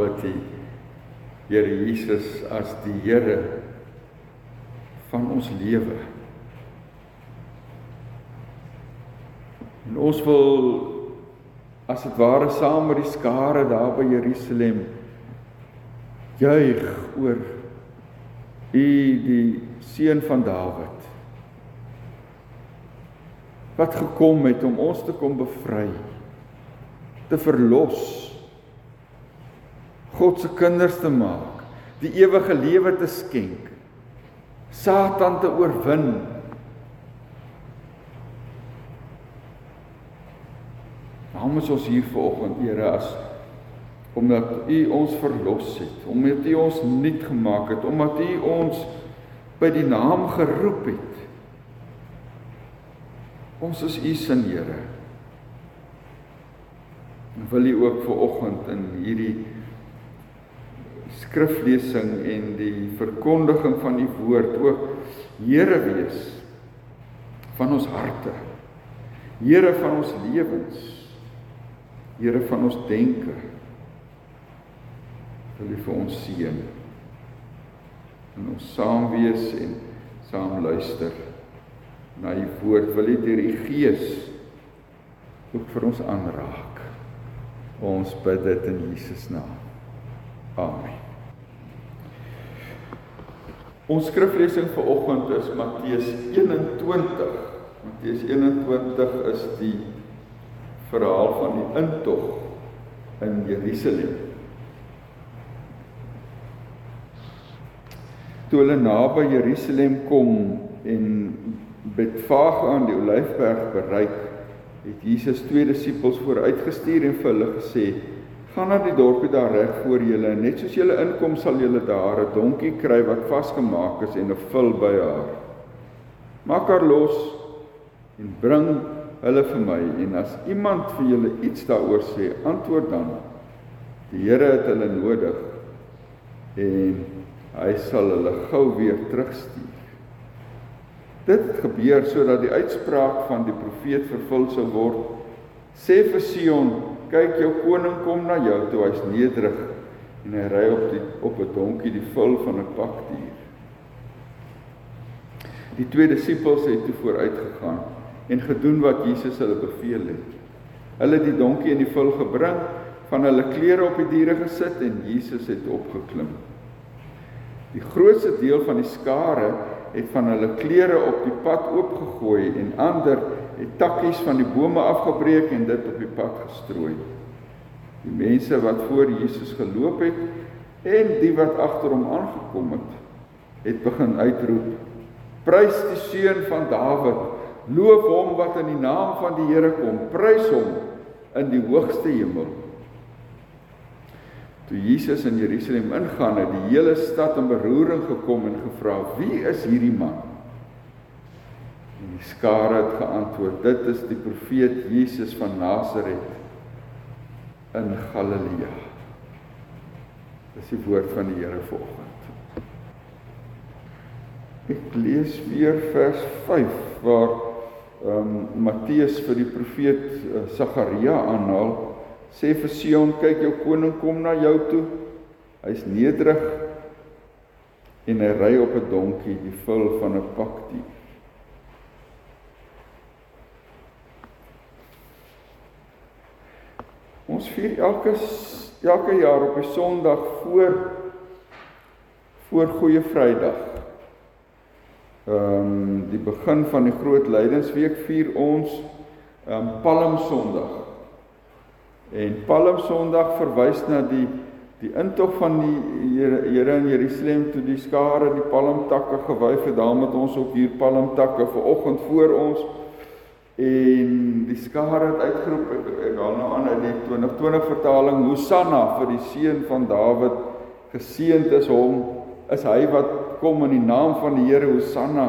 aanbid U, Here Jesus as die Here van ons lewe. En ons wil as dit ware saam met die skare daar by Jerusalem juig oor U die seun van Dawid wat gekom het om ons te kom bevry te verlos God se kinders te maak die ewige lewe te skenk Satan te oorwin Waarom is ons hier vanoggend, Here, as omdat U ons verlos het, omdat U ons nuut gemaak het, omdat U ons by die naam geroep het. Ons is U se Here. En wil U ook vanoggend in hierdie skriflesing en die verkondiging van U woord ook Here wees van ons harte. Here van ons lewens. Here van ons denke. Wil U vir ons seën. En ons saam wees en saam luister na U woord. Wil U deur U Gees ook vir ons aanraak. Ons bid dit in Jesus naam. Amen. Ons skriflesing vir oggend is Matteus 21. Matteus 21 is die verhaal van die intog in Jerusalem. Toe hulle naby Jerusalem kom en Betfage aan die Olyfberg bereik, het Jesus twee disippels vooruitgestuur en vir hulle gesê: "Gaan na die dorpie daar reg voor julle en net soos julle inkom, sal julle daar 'n donkie kry wat vasgemaak is en 'n vul by haar. Maak haar los en bring hulle vir my en as iemand vir julle iets daaroor sê, antwoord dan: Die Here het hulle nodig en hy sal hulle gou weer terugstuur. Dit gebeur sodat die uitspraak van die profeet vervul sou word. Sê vir Sion: Kyk, jou koning kom na jou toe, hy's nederig en hy ry op die op 'n donkie, die vul van 'n pakdier. Die twee disippels het toe vooruit gegaan en gedoen wat Jesus hulle beveel het. Hulle het die donkie in die vul gebring, van hulle klere op die diere gesit en Jesus het opgeklim. Die grootste deel van die skare het van hulle klere op die pad oopgegooi en ander het takkies van die bome afgebreek en dit op die pad gestrooi. Die mense wat voor Jesus geloop het en die wat agter hom aangekom het, het begin uitroep: Prys die seun van Dawid! Loof hom wat in die naam van die Here kom. Prys hom in die hoogste hemel. Toe Jesus in Jerusalem ingaan, het die hele stad in beroering gekom en gevra: "Wie is hierdie man?" En die skare het geantwoord: "Dit is die profeet Jesus van Nasaret in Galilea." Dis die woord van die Here vanoggend. Ek lees weer vers 5 waar ehm um, Matteus vir die profeet uh, Sagaria aanhaal sê vir Sion kyk jou koning kom na jou toe hy's nederig en hy ry op 'n donkie die vul van 'n pakdier Ons vier elke elke jaar op die Sondag voor voor Goeie Vrydag. Ehm um, die begin van die groot lydensweek vier ons ehm um, Palm Sondag. En Palm Sondag verwys na die die intog van die Here in Jerusalem toe die skare die palmtakke gewyf het, daarom het ons ook hier palmtakke ver oggend voor ons en die skare het uitgeroep ek, ek haal nou aan uit die 2020 vertaling Hosanna vir die seun van Dawid geseënd is hom is hy wat kom in die naam van die Here Hosanna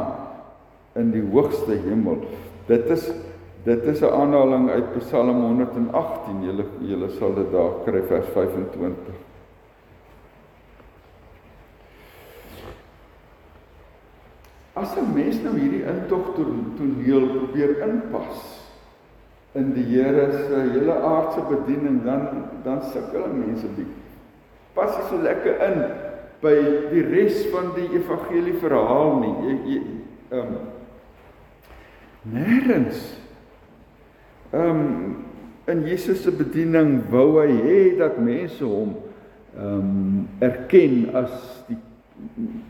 in die hoogste hemel. Dit is dit is 'n aanhaling uit Psalm 118. Julle julle sal dit daar kry vers 25. As 'n mens nou hierdie intog toneel probeer inpas in die Here se hele aardse bediening, dan dan sukkel mense bietjie. Pas nie so lekker in by die res van die evangelie verhaal nie. Jy jy ehm um, nêrens ehm um, in Jesus se bediening wou hy hê dat mense hom ehm um, erken as die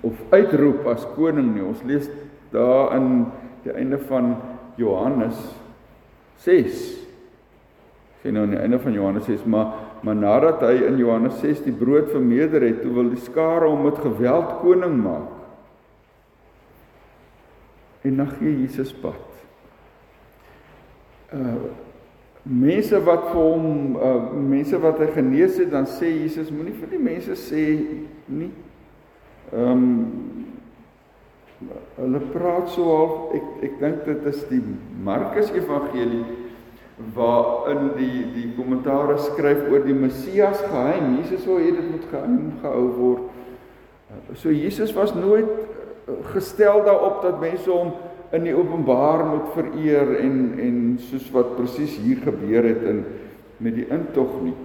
of uitroep as koning nie. Ons lees daar in die einde van Johannes 6. Sien nou aan die einde van Johannes 6, maar maar nadat hy in Johannes 6 die brood vermeerder het, toe wil die skare hom met geweld koning maak. En dan gee Jesus pad. Uh mense wat vir hom uh mense wat hy genees het, dan sê Jesus moenie vir die mense sê nie. Ehm um, hulle praat so half ek ek dink dit is die Markus Evangelie waarin die die kommentaare skryf oor die Messias geheim. Jesus wou hê dit moet geheim gehou word. So Jesus was nooit gestel daarop dat mense hom in die openbaar moet vereer en en soos wat presies hier gebeur het in met die intog nie.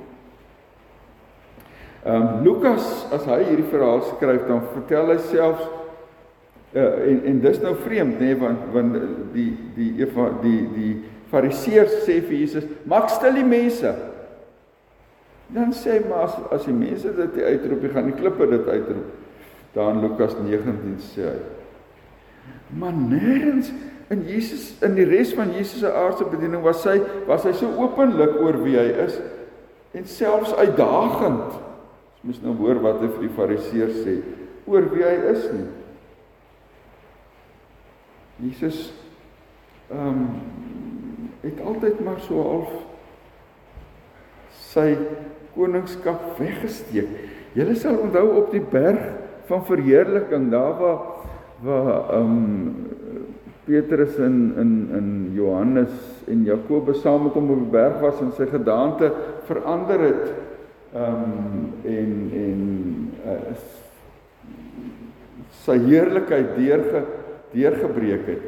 Ehm um, Lukas as hy hierdie verhaal skryf dan vertel hy selfs uh, en en dis nou vreemd nê nee, want want die die die die die fariseërs sê vir Jesus maak stil die mense. Dan sê hy maar as as die mense dit uitroep, gaan die klippe dit uitroep. Daar in Lukas 19 sê hy Maar nêrens in Jesus in die res van Jesus se aardse bediening was hy was hy so openlik oor wie hy is en selfs uitdagend. Moet nou hoor wat hy vir die fariseërs sê oor wie hy is nie. Jesus ehm um, het altyd maar so half sy koningskap weggesteek. Julle sal onthou op die berg van verheerliking daar waar waar ehm um, Petrus in in in Johannes en Jakobus saam met hom op die berg was en sy gedaante verander het ehm um, en en uh, sy heerlikheid deurge deurgebreek het.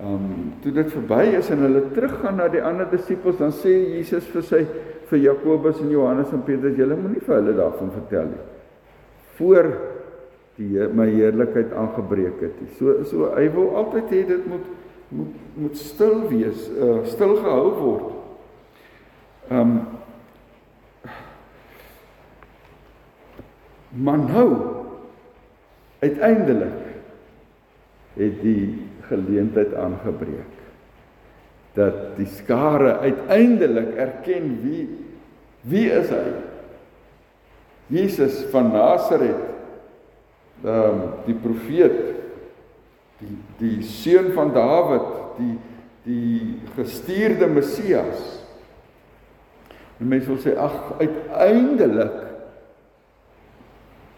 Ehm um, toe dit verby is en hulle teruggaan na die ander disippels dan sê Jesus vir sy vir Jakobus en Johannes en Petrus julle moenie vir hulle daarvan vertel nie. Voor die my heerlikheid aangebreek het. So so hy wil altyd hê dit moet moet moet stil wees, uh stil gehou word. Um Maar nou uiteindelik het die geleentheid aangebreek dat die skare uiteindelik erken wie wie is hy? Jesus van Nasaret ehm um, die profeet die die seun van Dawid, die die gestuurde Messias. En mense wil sê ag uiteindelik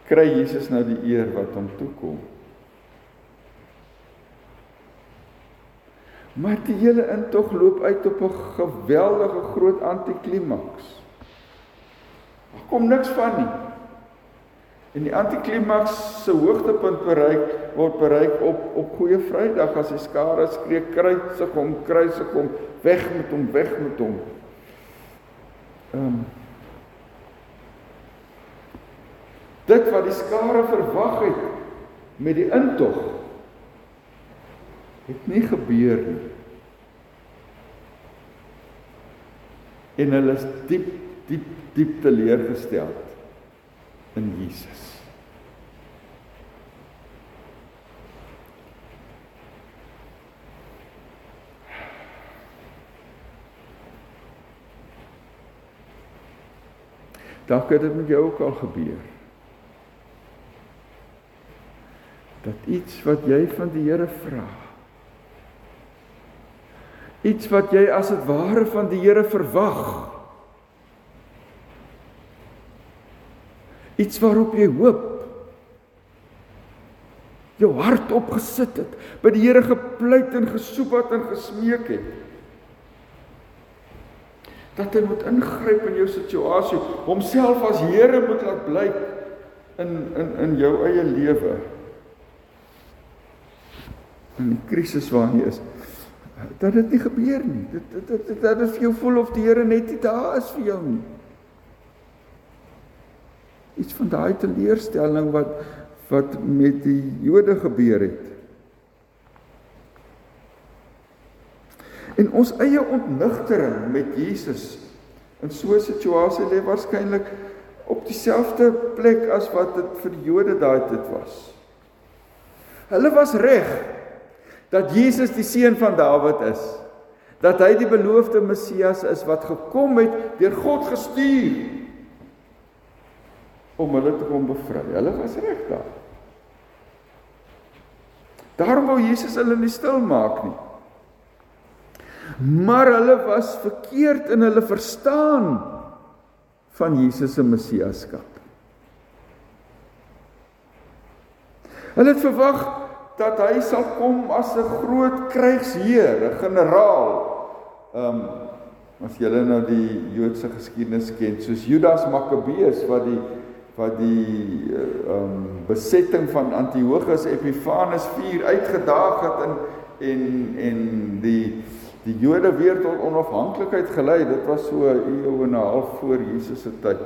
kry Jesus nou die eer wat hom toekom. Maar die hele intog loop uit op 'n geweldige groot antiklimaks. Daar kom niks van nie. En die antiklimaks se hoogtepunt bereik word bereik op op Goeie Vrydag as die skare skree kruisig hom kruisig hom weg met hom weg met hom. Ehm um, Dit wat die skare verwag het met die intog het nie gebeur nie. En hulle is diep diep diep teleurgestel in Jesus. Dalk het dit met jou ook al gebeur. Dat iets wat jy van die Here vra, iets wat jy as dit ware van die Here verwag, iets waarop jy hoop. Jou hart opgesit het by die Here gepleit en gesoek het en gesmeek het. Dat hy moet ingryp in jou situasie homself as Here moet laat blyk in in in jou eie lewe in die krisis waarin jy is dat dit nie gebeur nie. Dit dit dit dat dit vir jou voel of die Here net nie daar is vir jou nie. Iets van daai teleurstelling wat wat met die Jode gebeur het. En ons eie ontnigtering met Jesus in so 'n situasie lê waarskynlik op dieselfde plek as wat dit vir die Jode daai tyd was. Hulle was reg dat Jesus die seun van Dawid is. Dat hy die beloofde Messias is wat gekom het deur God gestuur om hulle te kom bevry. Hulle was reg daar. Daarom wou Jesus hulle nie stil maak nie. Maar hulle was verkeerd in hulle verstaan van Jesus se messiaskap. Hulle het verwag dat hy sal kom as 'n groot krygsheer, 'n generaal. Ehm um, as julle nou die Joodse geskiedenis ken, soos Judas Makkabeus wat die wat die ehm um, besetting van Antiochus Epiphanes 4 uitgedaag het en en en die die Jode weer tot onafhanklikheid gelei. Dit was so 'n eeu en 'n half voor Jesus se tyd.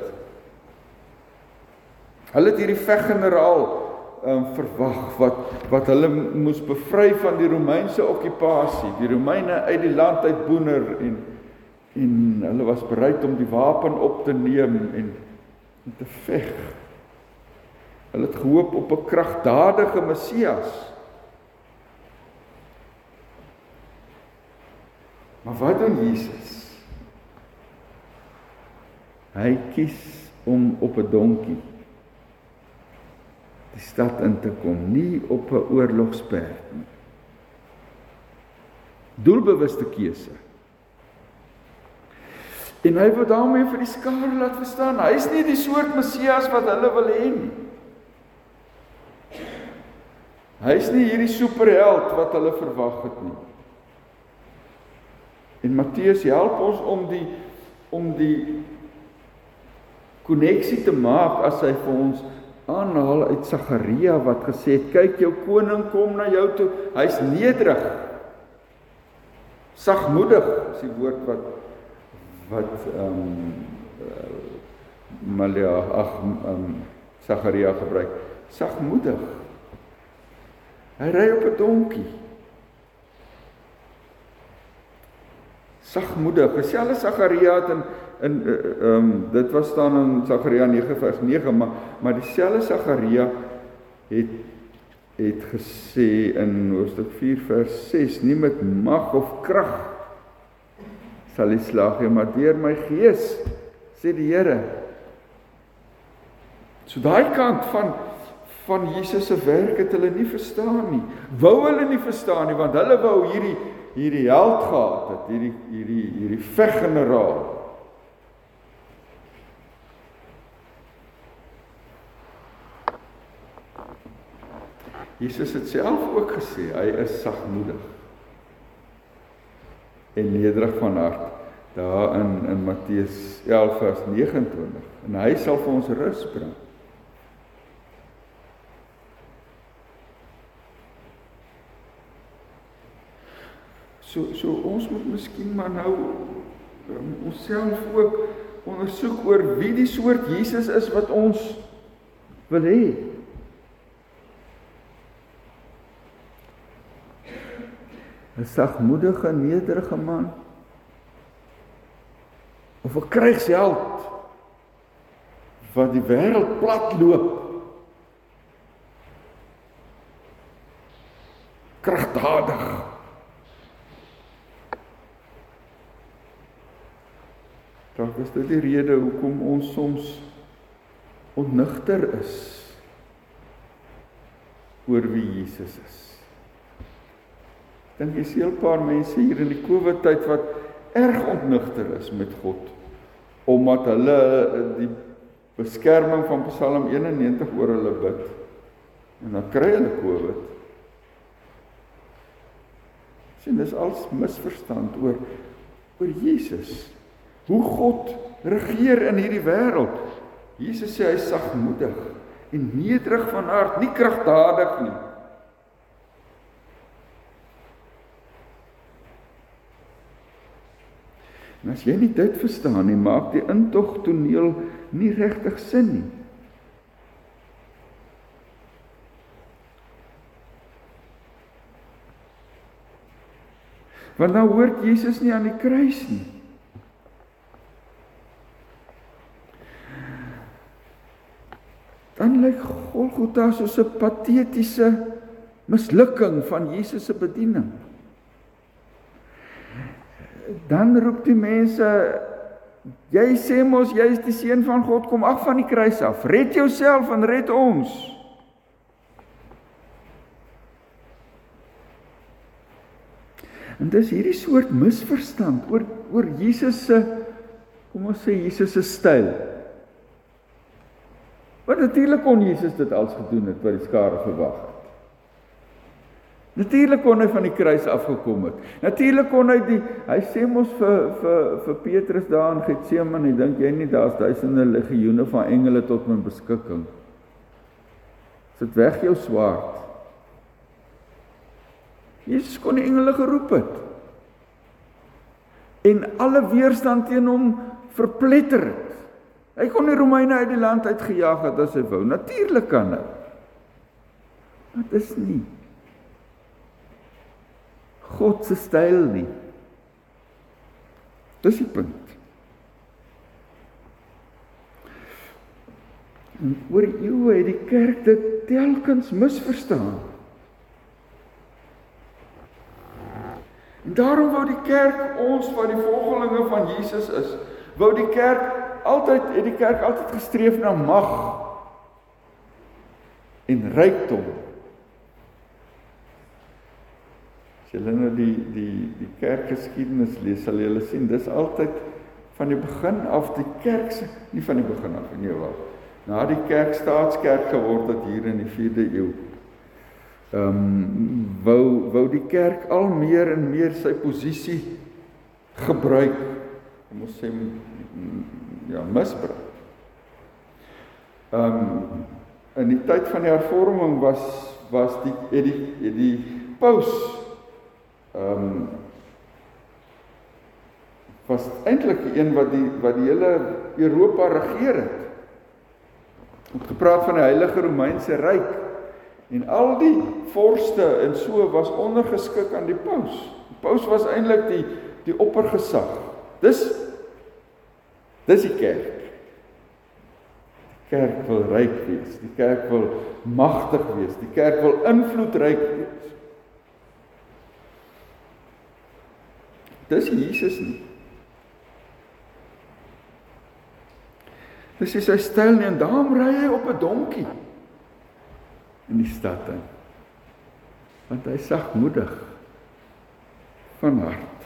Hulle het hierdie veggeneraal um, verwag wat wat hulle moes bevry van die Romeinse okkupasie, die Romeine uit die land uit boener en en hulle was bereid om die wapen op te neem en, en te veg. Hulle het gehoop op 'n kragtadige Messias. Maar wat doen Jesus? Hy kies om op 'n donkie die stad in te kom, nie op 'n oorlogsperd nie. Doelbewuste keuse. En hy wou daarmee vir die skare laat verstaan, hy is nie die soort Messias wat hulle wil hê nie. Hy is nie hierdie superheld wat hulle verwag het nie. En Matteus help ons om die om die koneksie te maak as hy vir ons aanhaal uit Sagaria wat gesê het kyk jou koning kom na jou toe. Hy's nederig. Sagmoedig is die woord wat wat ehm um, uh, Malia ag ehm um, Sagaria gebruik. Sagmoedig. Hy ry op 'n donkie. Sagmoedig. Geselle Sagaria het in in eh, ehm uh, um, dit was staan in Sagaria 9 vers 9 maar maar dieselfde Sagaria het het gesê in Hoofstuk 4 vers 6 nie met mag of krag sal hy slag nie maar deur my gees sê die Here. So daai kant van van Jesus se werk het hulle nie verstaan nie. Wou hulle nie verstaan nie want hulle wou hierdie hierdie held gehad het hierdie hierdie hierdie veggeneraal Jesus het self ook gesê hy is sagmoedig en nederig van hart daar in in Matteus 11 vers 29 en hy sal vir ons rus bring. So so ons moet miskien maar nou um, onsself ook ondersoek oor wie die soort Jesus is wat ons wil hê. 'n sagmoedige nederige man. Of 'n krygsheld wat die wêreld plat loop kragtadig Dalk is dit die rede hoekom ons soms onnigter is oor wie Jesus is dink jy 'n paar mense hier in die Covid tyd wat erg ontnigter is met God omdat hulle eh, die beskerming van Psalm 91 oor hulle bid en dan kry hulle Covid. Sien dis als misverstand oor oor Jesus. Hoe God regeer in hierdie wêreld. Jesus sê hy is sagmoedig en nederig van hart, nie kragtadig nie. En as jy nie dit verstaan nie, maak die intog toneel nie regtig sin nie. Want nou hoort Jesus nie aan die kruis nie. Dan lyk Golgotha soos 'n patetiese mislukking van Jesus se bediening. Dan roep die mense jy sê mos jy is die seun van God, kom af van die kruis af. Red jouself en red ons. En dis hierdie soort misverstand oor oor Jesus se kom ons sê Jesus se styl. Want natuurlik kon Jesus dit als gedoen het wat die skare verwag het. Natuurlik kon hy van die kruis afgekom het. Natuurlik kon hy die hy sê mos vir vir vir Petrus daar in Getsemane, dink jy nie daar's duisende legioene van engele tot my beskikking? Sit weg jou swaard. Jesus kon die engele geroep het. En alle weerstand teen hom verpletter het. Hy kon die Romeine uit die land uitgejaag het as hy wou. Natuurlik kan hy. Dit is nie God se styl nie. Dis die punt. En oor eeue het die kerk dit telkens misverstaan. En daarom wou die kerk ons wat die volgelinge van Jesus is, wou die kerk altyd het die kerk altyd gestreef na mag en rykdom. As julle nou die die die kerkgeskiedenis lees, sal julle sien dis altyd van die begin af die kerk se nie van die begin af nie, wel. Na die kerk staatskerk geword het hier in die 4de eeu ehm um, wou wou die kerk al meer en meer sy posisie gebruik kom ons sê ja misbruik. Ehm um, in die tyd van die hervorming was was die het die het die paus ehm um, was eintlik die een wat die wat die hele Europa regeer het. Het gepraat van die Heilige Romeinse Ryk En al die vorste en so was ondergeskik aan die paus. Die paus was eintlik die die oppergesag. Dis dis die kerk. Die kerk wil ryk wees. Die kerk wil magtig wees. Die kerk wil invloedryk wees. Dis Jesus nie. Dis sy styl nie en daarom ry hy op 'n donkie in die stad in. Want hy sagmoedig van hart.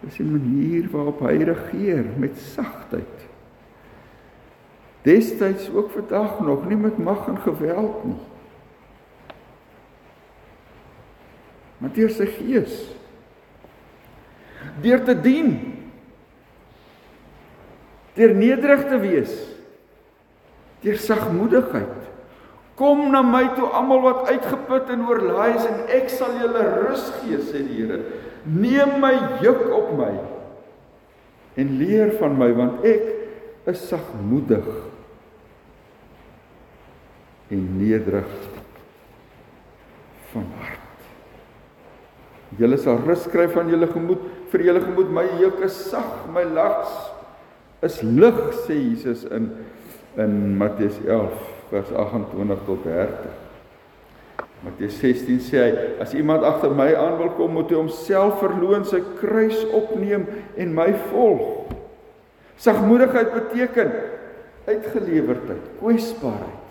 Dis 'n manier waarop hy regeer met sagtheid. Destyds ook vandag nog nie met mag en geweld nie. Maar deur sy gees. Deur te dien. Deur nederig te wees. Deur sagmoedigheid. Kom na my toe almal wat uitgeput en oorlaai is en ek sal julle rus gee sê die Here. Neem my juk op my en leer van my want ek is sagmoedig en nederig van hart julle sal rus kry van julle gemoed vir julle gemoed my juk is sag my las is lig sê Jesus in in Matteus 11 vers 28 tot 30. Matteus 16 sê hy as iemand agter my aan wil kom moet hy homself verloon sy kruis opneem en my volg. Sagmoedigheid beteken uitgelewerdheid, kwesbaarheid.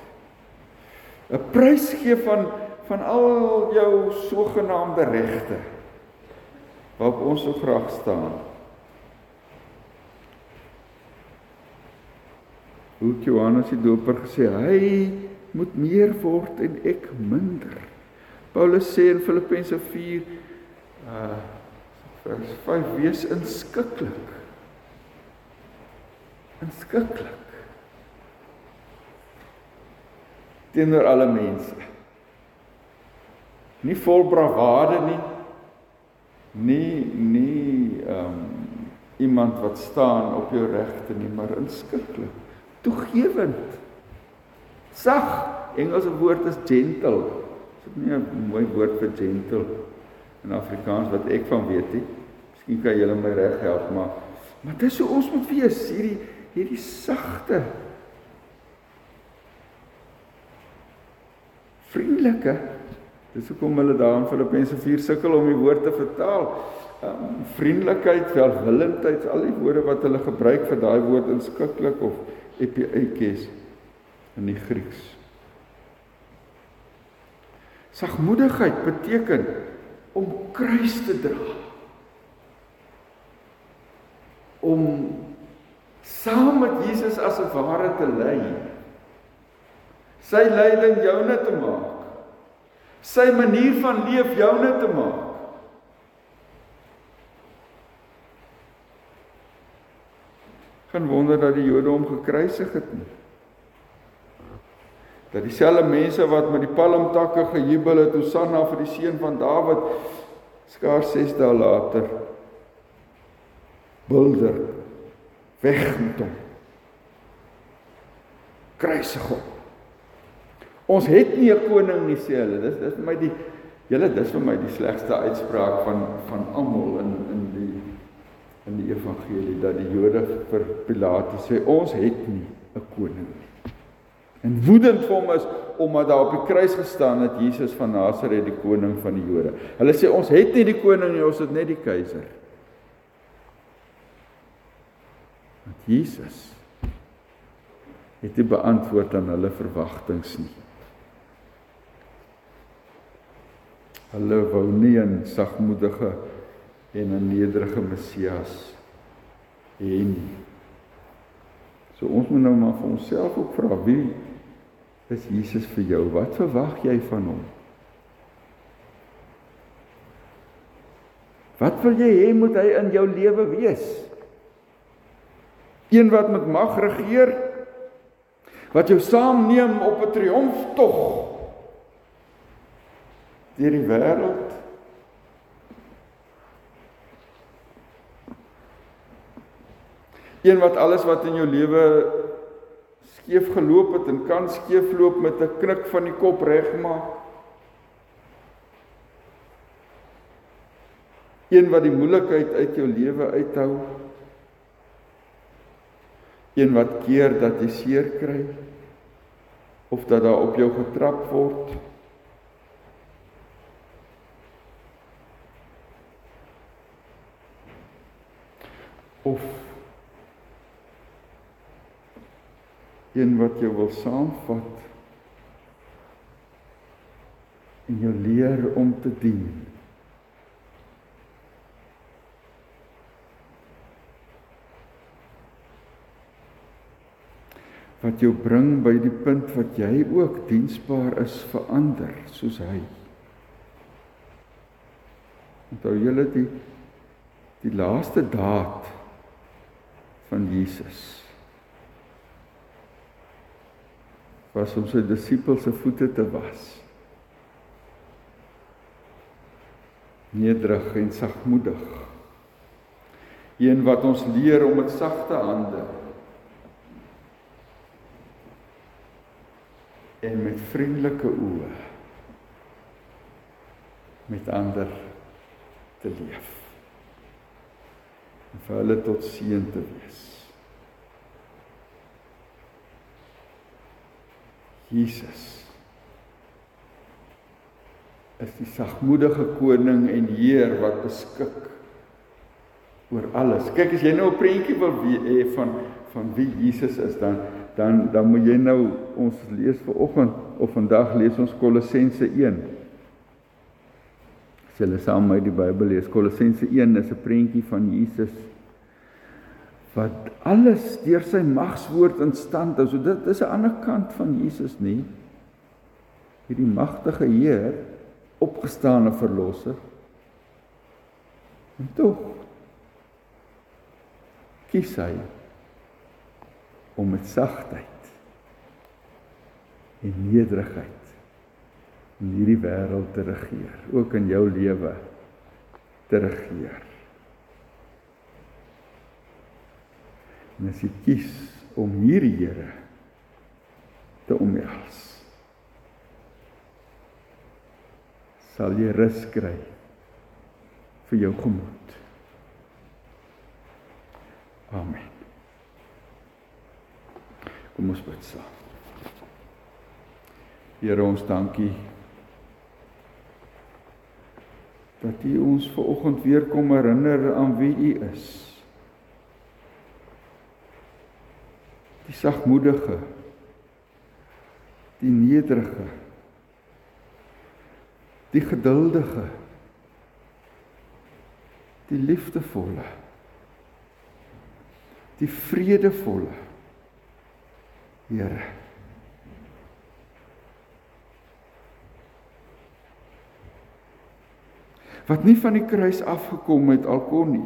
'n Prys gee van van al jou sogenaamde regte waarop ons so graag staan. Hoe Johannes die Doper gesê, hy moet meer word en ek minder. Paulus sê in Filippense 4 uh vers 5 wees inskikkelik. Inskikkelik. Teenoor alle mense. Nie vol bravade nie. Nie nie ehm um, iemand wat staan op jou regte nie, maar inskikkelik. Toegewend. Sag. Engelse woord is gentle. Dit is nie 'n mooi woord vir gentle in Afrikaans wat ek van weet nie. Miskien kan julle my reg help, maar maar dis hoe ons moet wees, hierdie hierdie sagte vriendelike. Dis hoekom hulle daar in Filippense 4 sukkel om die woord te vertaal. Um, vriendelikheid, welwillendheid, al die woorde wat hulle gebruik vir daai woord inskikkelik of epiekes in die Grieks. Sagmoedigheid beteken om kruis te dra. Om saam met Jesus as 'n ware te lei. Sy lyding joune te maak. Sy manier van leef joune te maak. Geen wonder dat die Jode hom gekruisig het nie. Dat dieselfde mense wat met die palmtakke gejubel het, Hosanna vir die seun van Dawid, skaars 6 dae later bulder weg met hom. Kruisig hom. Ons het nie 'n koning nie sê hulle. Dis dis vir my die julle dis vir my die slegste uitspraak van van almal in in die in die evangelie dat die Jode vir Pilatus sê ons het nie 'n koning nie. En woedend vir hom is omdat daar op die kruis gestaan het Jesus van Nasaret die koning van die Jode. Hulle sê ons het nie die koning nie, ons het net die keiser. Want Jesus het nie beantwoord aan hulle verwagtinge nie. Hulle wou nie 'n sagmoedige en 'n nederige Messias hê nie. So ons moet nou maar vir onsself ook vra wie is Jesus vir jou? Wat verwag jy van hom? Wat wil jy hê moet hy in jou lewe wees? Een wat met mag regeer wat jou saamneem op 'n triomftog deur die wêreld. Een wat alles wat in jou lewe skeef geloop het en kan skeefloop met 'n knik van die kop regmaak. Een wat die moeilikheid uit jou lewe uithou. Een wat keer dat jy seer kry of dat daar op jou getrap word. Of een wat jou wil saamvat en jou leer om te dien. wat jou bring by die punt wat jy ook diensbaar is vir ander soos hy. Onthou julle die die laaste daad van Jesus was om sy disippels se voete te was. Nederig en sagmoedig. Een wat ons leer om met sagte hande en met vriendelike oë met ander te leef en vir hulle tot seën te wees. Jesus is die sagmoedige koning en heer wat beskik oor alles. Kyk as jy nou 'n prentjie wil hê van van wie Jesus is dan dan dan moet jy nou ons lees vir oggend of vandag lees ons Kolossense 1. As jy saam met die Bybel lees, Kolossense 1 is 'n prentjie van Jesus wat alles deur sy magswoord in stand hou. So dit is 'n ander kant van Jesus nie. Hierdie magtige Heer, opgestane verlosser. En tog kies hy om met sagtheid en nederigheid in hierdie wêreld te regeer, ook in jou lewe te regeer. En as jy kies om hierdie Here te omhels, sal jy rus kry vir jou gemoed. Amen. Kom ons bid saam. Here ons dankie dat U ons ver oggend weer kom herinner aan wie U is. Die sagmoedige, die nederige, die geduldige, die liefdevolle, die vredevolle. Here wat nie van die kruis afgekom het al kon u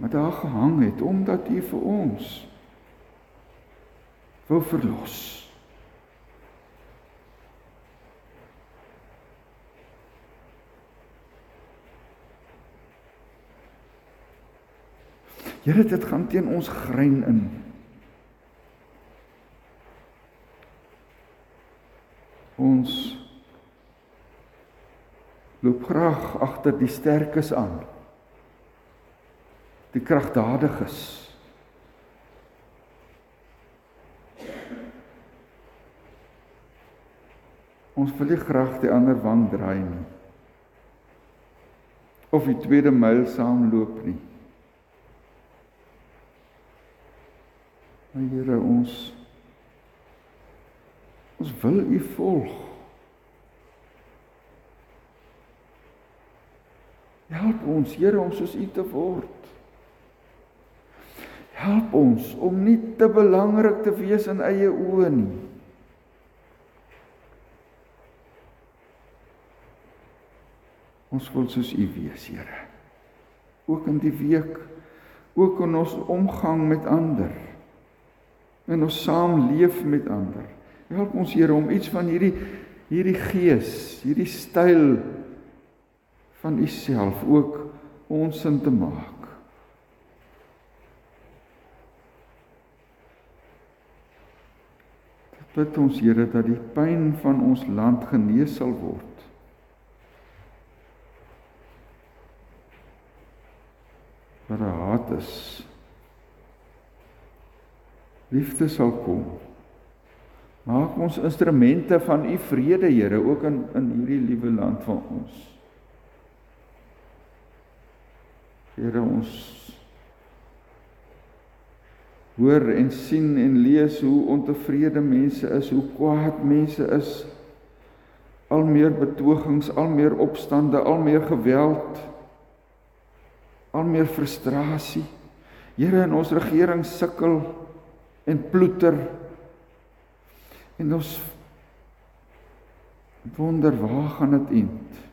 maar daar gehang het omdat u vir ons wou verlos. Here dit gaan teen ons grein in ons loop graag agter die sterkes aan. Die kragtdadiges. Ons wil nie graag die ander wang draai nie. Of die tweede myl saamloop nie. Maar Here ons ons wil U volg. Help ons, Here, om soos U te word. Help ons om nie te belangrik te wees in eie oë nie. Ons wil soos U wees, Here. Ook in die week, ook in ons omgang met ander. In ons saamleef met ander. Help ons Here om iets van hierdie hierdie gees, hierdie styl van u self ook ons sin te maak. Bid ons Here dat die pyn van ons land genees sal word. Dat haat is. Liefde sal kom. Maak ons instrumente van u vrede Here ook in in hierdie liewe land van ons. Here ons hoor en sien en lees hoe ontevrede mense is, hoe kwaad mense is. Al meer betogings, al meer opstande, al meer geweld. Al meer frustrasie. Here in ons regering sukkel en ploeter. En ons wonder waar gaan dit eindig?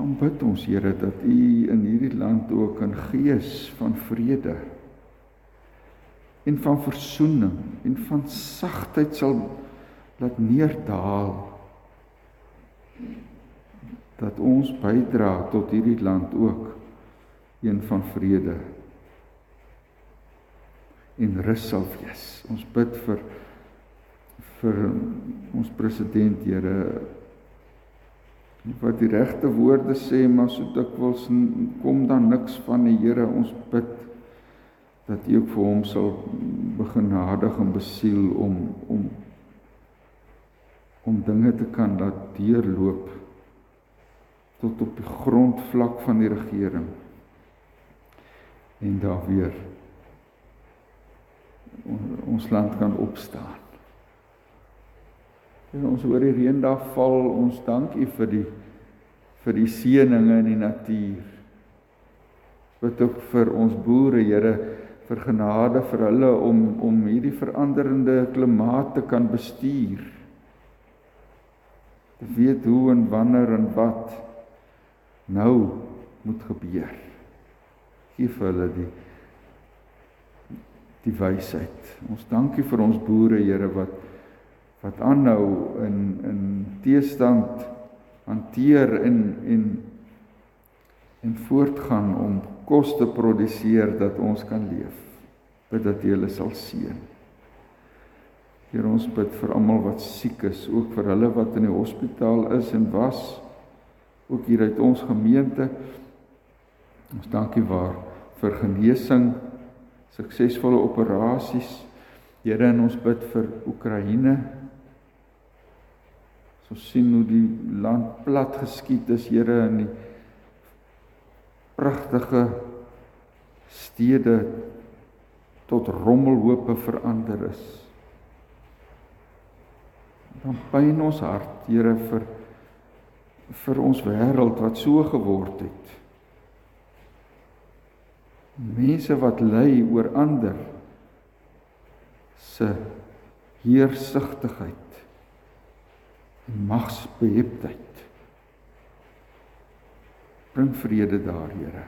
Dan bid ons Here dat U in hierdie land ook 'n gees van vrede en van versoening en van sagtheid sal laat neerdaal dat ons bydra tot hierdie land ook een van vrede en rus sal wees. Ons bid vir vir ons president Here wat die regte woorde sê maar so dikwels kom dan niks van die Here. Ons bid dat U ook vir hom sal begenadig en besiel om om om dinge te kan laat deurloop tot op die grondvlak van die regering. En daar weer ons land kan opstaan En ons hoor die reendag val, ons dank U vir die vir die seëninge in die natuur. Wat ook vir ons boere, Here, vir genade vir hulle om om hierdie veranderende klimaat te kan bestuur. Te weet hoe en wanneer en wat nou moet gebeur. Gee vir hulle die die wysheid. Ons dankie vir ons boere, Here, wat wat aanhou in in teestand hanteer en en en voortgaan om kos te produseer dat ons kan leef. Bid dat jy hulle sal seën. Here ons bid vir almal wat siek is, ook vir hulle wat in die hospitaal is en was, ook hier uit ons gemeente. Ons dankie waar vir genesing, suksesvolle operasies. Here en ons bid vir Oekraïne. Ons sien hoe die land plat geskiet is, Here in die pragtige stede tot rommelhope verander is. Dan pyn ons hart, Here, vir vir ons wêreld wat so geword het. Mense wat ly oor ander se heersigtigheid magsbeheptheid. Bring vrede daar, Here.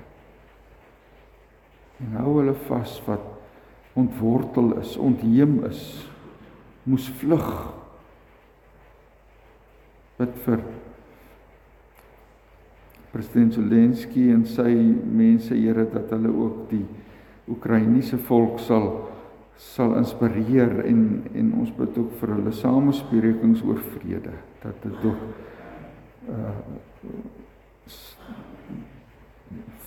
En hou hulle vas wat ontwortel is, ontheem is, moes vlug. Bid vir president Zelensky en sy mense, Here, dat hulle ook die Oekraïense volk sal sal inspireer en en ons bid ook vir hulle samesprekings oor vrede dat dit tog uh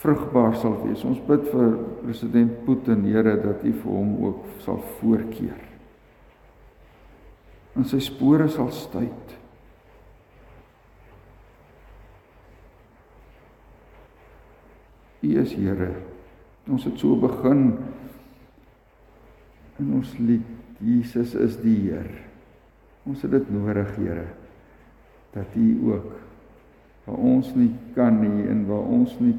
vrugbaar sal wees. Ons bid vir president Putin, Here, dat U vir hom ook sal voorkeer. En sy spore sal stuit. U is Here. Ons het so begin in ons lied Jesus is die Heer. Ons het dit nodig, Here, dat U ook waar ons nie kan nie en waar ons nie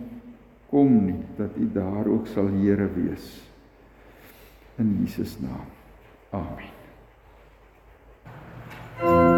kom nie, dat U daar ook sal Here wees. In Jesus naam. Amen. thank you